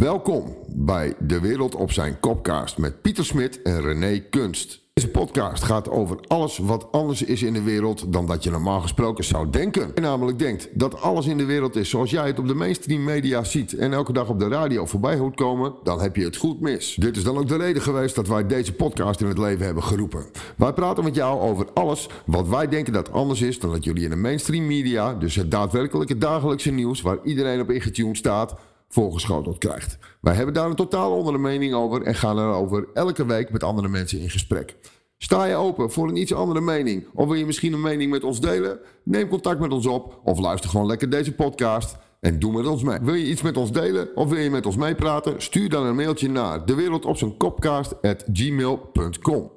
Welkom bij De Wereld op zijn Kopkaast met Pieter Smit en René Kunst. Deze podcast gaat over alles wat anders is in de wereld dan dat je normaal gesproken zou denken. Je namelijk denkt dat alles in de wereld is zoals jij het op de mainstream media ziet en elke dag op de radio voorbij hoort komen, dan heb je het goed mis. Dit is dan ook de reden geweest dat wij deze podcast in het leven hebben geroepen. Wij praten met jou over alles wat wij denken dat anders is dan dat jullie in de mainstream media, dus het daadwerkelijke dagelijkse nieuws waar iedereen op ingetuned staat, voorgeschoteld krijgt. Wij hebben daar een totaal andere mening over en gaan erover elke week met andere mensen in gesprek. Sta je open voor een iets andere mening? Of wil je misschien een mening met ons delen? Neem contact met ons op of luister gewoon lekker deze podcast en doe met ons mee. Wil je iets met ons delen of wil je met ons meepraten? Stuur dan een mailtje naar dewereldopzijnkopkaast@gmail.com.